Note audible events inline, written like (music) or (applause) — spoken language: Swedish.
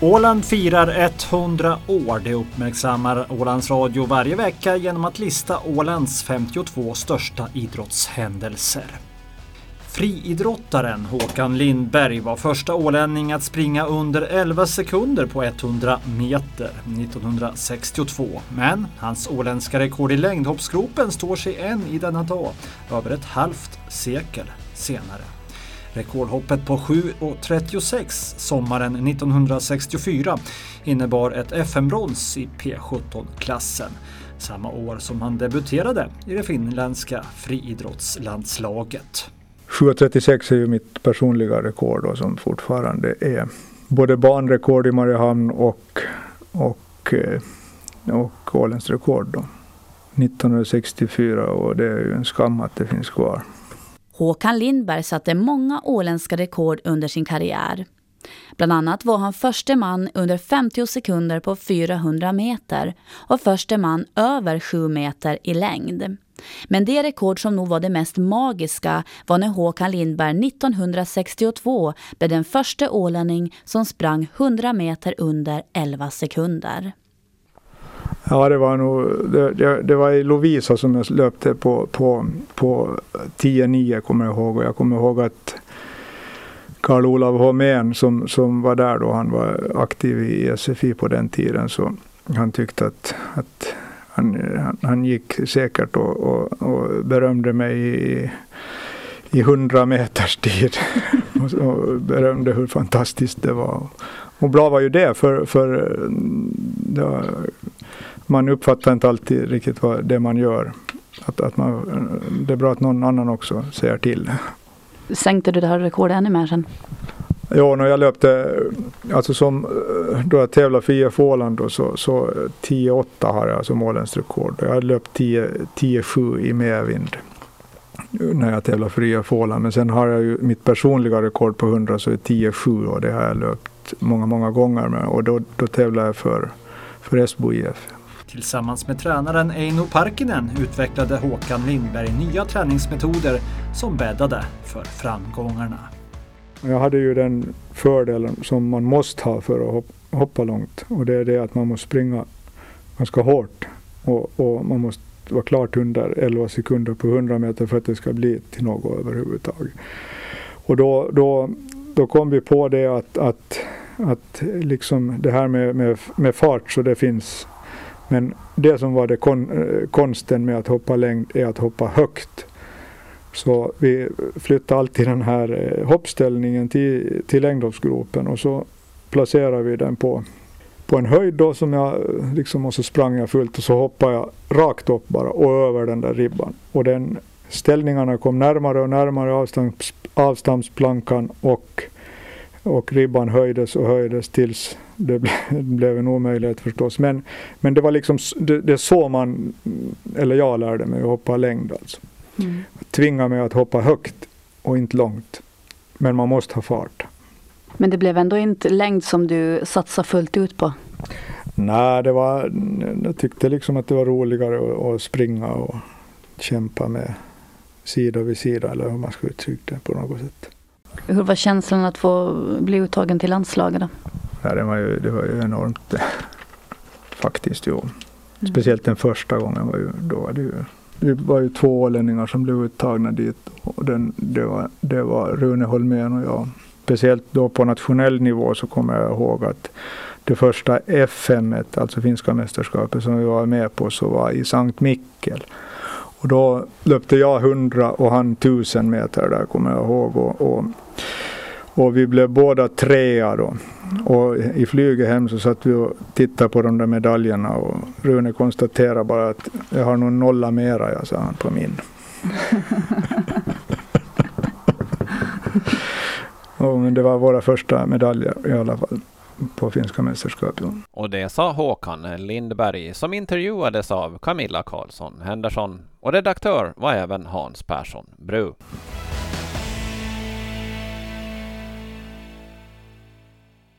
Åland firar 100 år. Det uppmärksammar Ålands Radio varje vecka genom att lista Ålands 52 största idrottshändelser. Friidrottaren Håkan Lindberg var första ålänning att springa under 11 sekunder på 100 meter 1962. Men hans åländska rekord i längdhoppsgropen står sig än i denna dag, över ett halvt sekel senare. Rekordhoppet på 7.36 sommaren 1964 innebar ett FM-brons i P17-klassen. Samma år som han debuterade i det finländska friidrottslandslaget. 7.36 är ju mitt personliga rekord då, som fortfarande är både banrekord i Mariehamn och, och, eh, och Ålens rekord. Då. 1964 och det är ju en skam att det finns kvar. Håkan Lindberg satte många åländska rekord under sin karriär. Bland annat var han förste man under 50 sekunder på 400 meter och förste man över 7 meter i längd. Men det rekord som nog var det mest magiska var när Håkan Lindberg 1962 blev den första ålänning som sprang 100 meter under 11 sekunder. Ja, det var nog, det, det, det var i Lovisa som jag löpte på, på, på 10-9 kommer jag ihåg. Och jag kommer ihåg att Karl Olav Holmén som, som var där då, han var aktiv i SFI på den tiden, så han tyckte att, att han, han, han gick säkert och, och, och berömde mig i, i 100 meters tid. (laughs) och, och berömde hur fantastiskt det var. Och bra var ju det, för, för eh, det var, man uppfattar inte alltid riktigt vad det man gör. Att, att man, det är bra att någon annan också säger till. Sänkte du det här rekordet ännu mer sen? Ja, när jag löpte, alltså som då jag tävlade för IF Åland då, så, så 10-8 har jag som målens rekord. Jag har löpt 10-7 i medvind när jag tävlade för IF Åland. Men sen har jag ju mitt personliga rekord på 100 så är 10-7 och det har jag löpt många, många gånger med. Och då, då tävlar jag för, för Esbo IF. Tillsammans med tränaren Eino Parkinen utvecklade Håkan Lindberg nya träningsmetoder som bäddade för framgångarna. Jag hade ju den fördelen som man måste ha för att hoppa långt och det är det att man måste springa ganska hårt och, och man måste vara klart under 11 sekunder på 100 meter för att det ska bli till något överhuvudtaget. Och då, då, då kom vi på det att, att, att liksom det här med, med, med fart så det finns men det som var det kon, eh, konsten med att hoppa längd är att hoppa högt. Så vi flyttade alltid den här eh, hoppställningen till, till längdhoppsgropen och så placerar vi den på, på en höjd då som jag eh, liksom och så sprang jag fullt och så hoppade jag rakt upp bara och över den där ribban. Och den ställningarna kom närmare och närmare avstamps, avstampsplankan och och ribban höjdes och höjdes tills det (laughs) blev en omöjlighet förstås. Men, men det var liksom det, det så man, eller jag lärde mig att hoppa längd alltså. Mm. Tvinga mig att hoppa högt och inte långt. Men man måste ha fart. Men det blev ändå inte längd som du satsade fullt ut på? Nej, det var, jag tyckte liksom att det var roligare att, att springa och kämpa med sida vid sida eller hur man ska uttrycka det på något sätt. Hur var känslan att få bli uttagen till landslaget? Då? Ja, det, var ju, det var ju enormt faktiskt. Jo. Mm. Speciellt den första gången var ju, då var det ju det var ju två ålänningar som blev uttagna dit. Och den, det, var, det var Rune Holmén och jag. Speciellt då på nationell nivå så kommer jag ihåg att det första FM, alltså finska mästerskapet som vi var med på, så var i Sankt Mikkel. Och då löpte jag 100 och han 1000 meter där kommer jag ihåg. Och, och, och vi blev båda trea då. Och i flyget hem så satt vi och tittade på de där medaljerna och Rune konstaterade bara att jag har nog nolla mera, jag sa han på min. (laughs) och, men det var våra första medaljer i alla fall på finska mästerskapet. Och det sa Håkan Lindberg som intervjuades av Camilla Karlsson Henderson och redaktör var även Hans Persson Bru.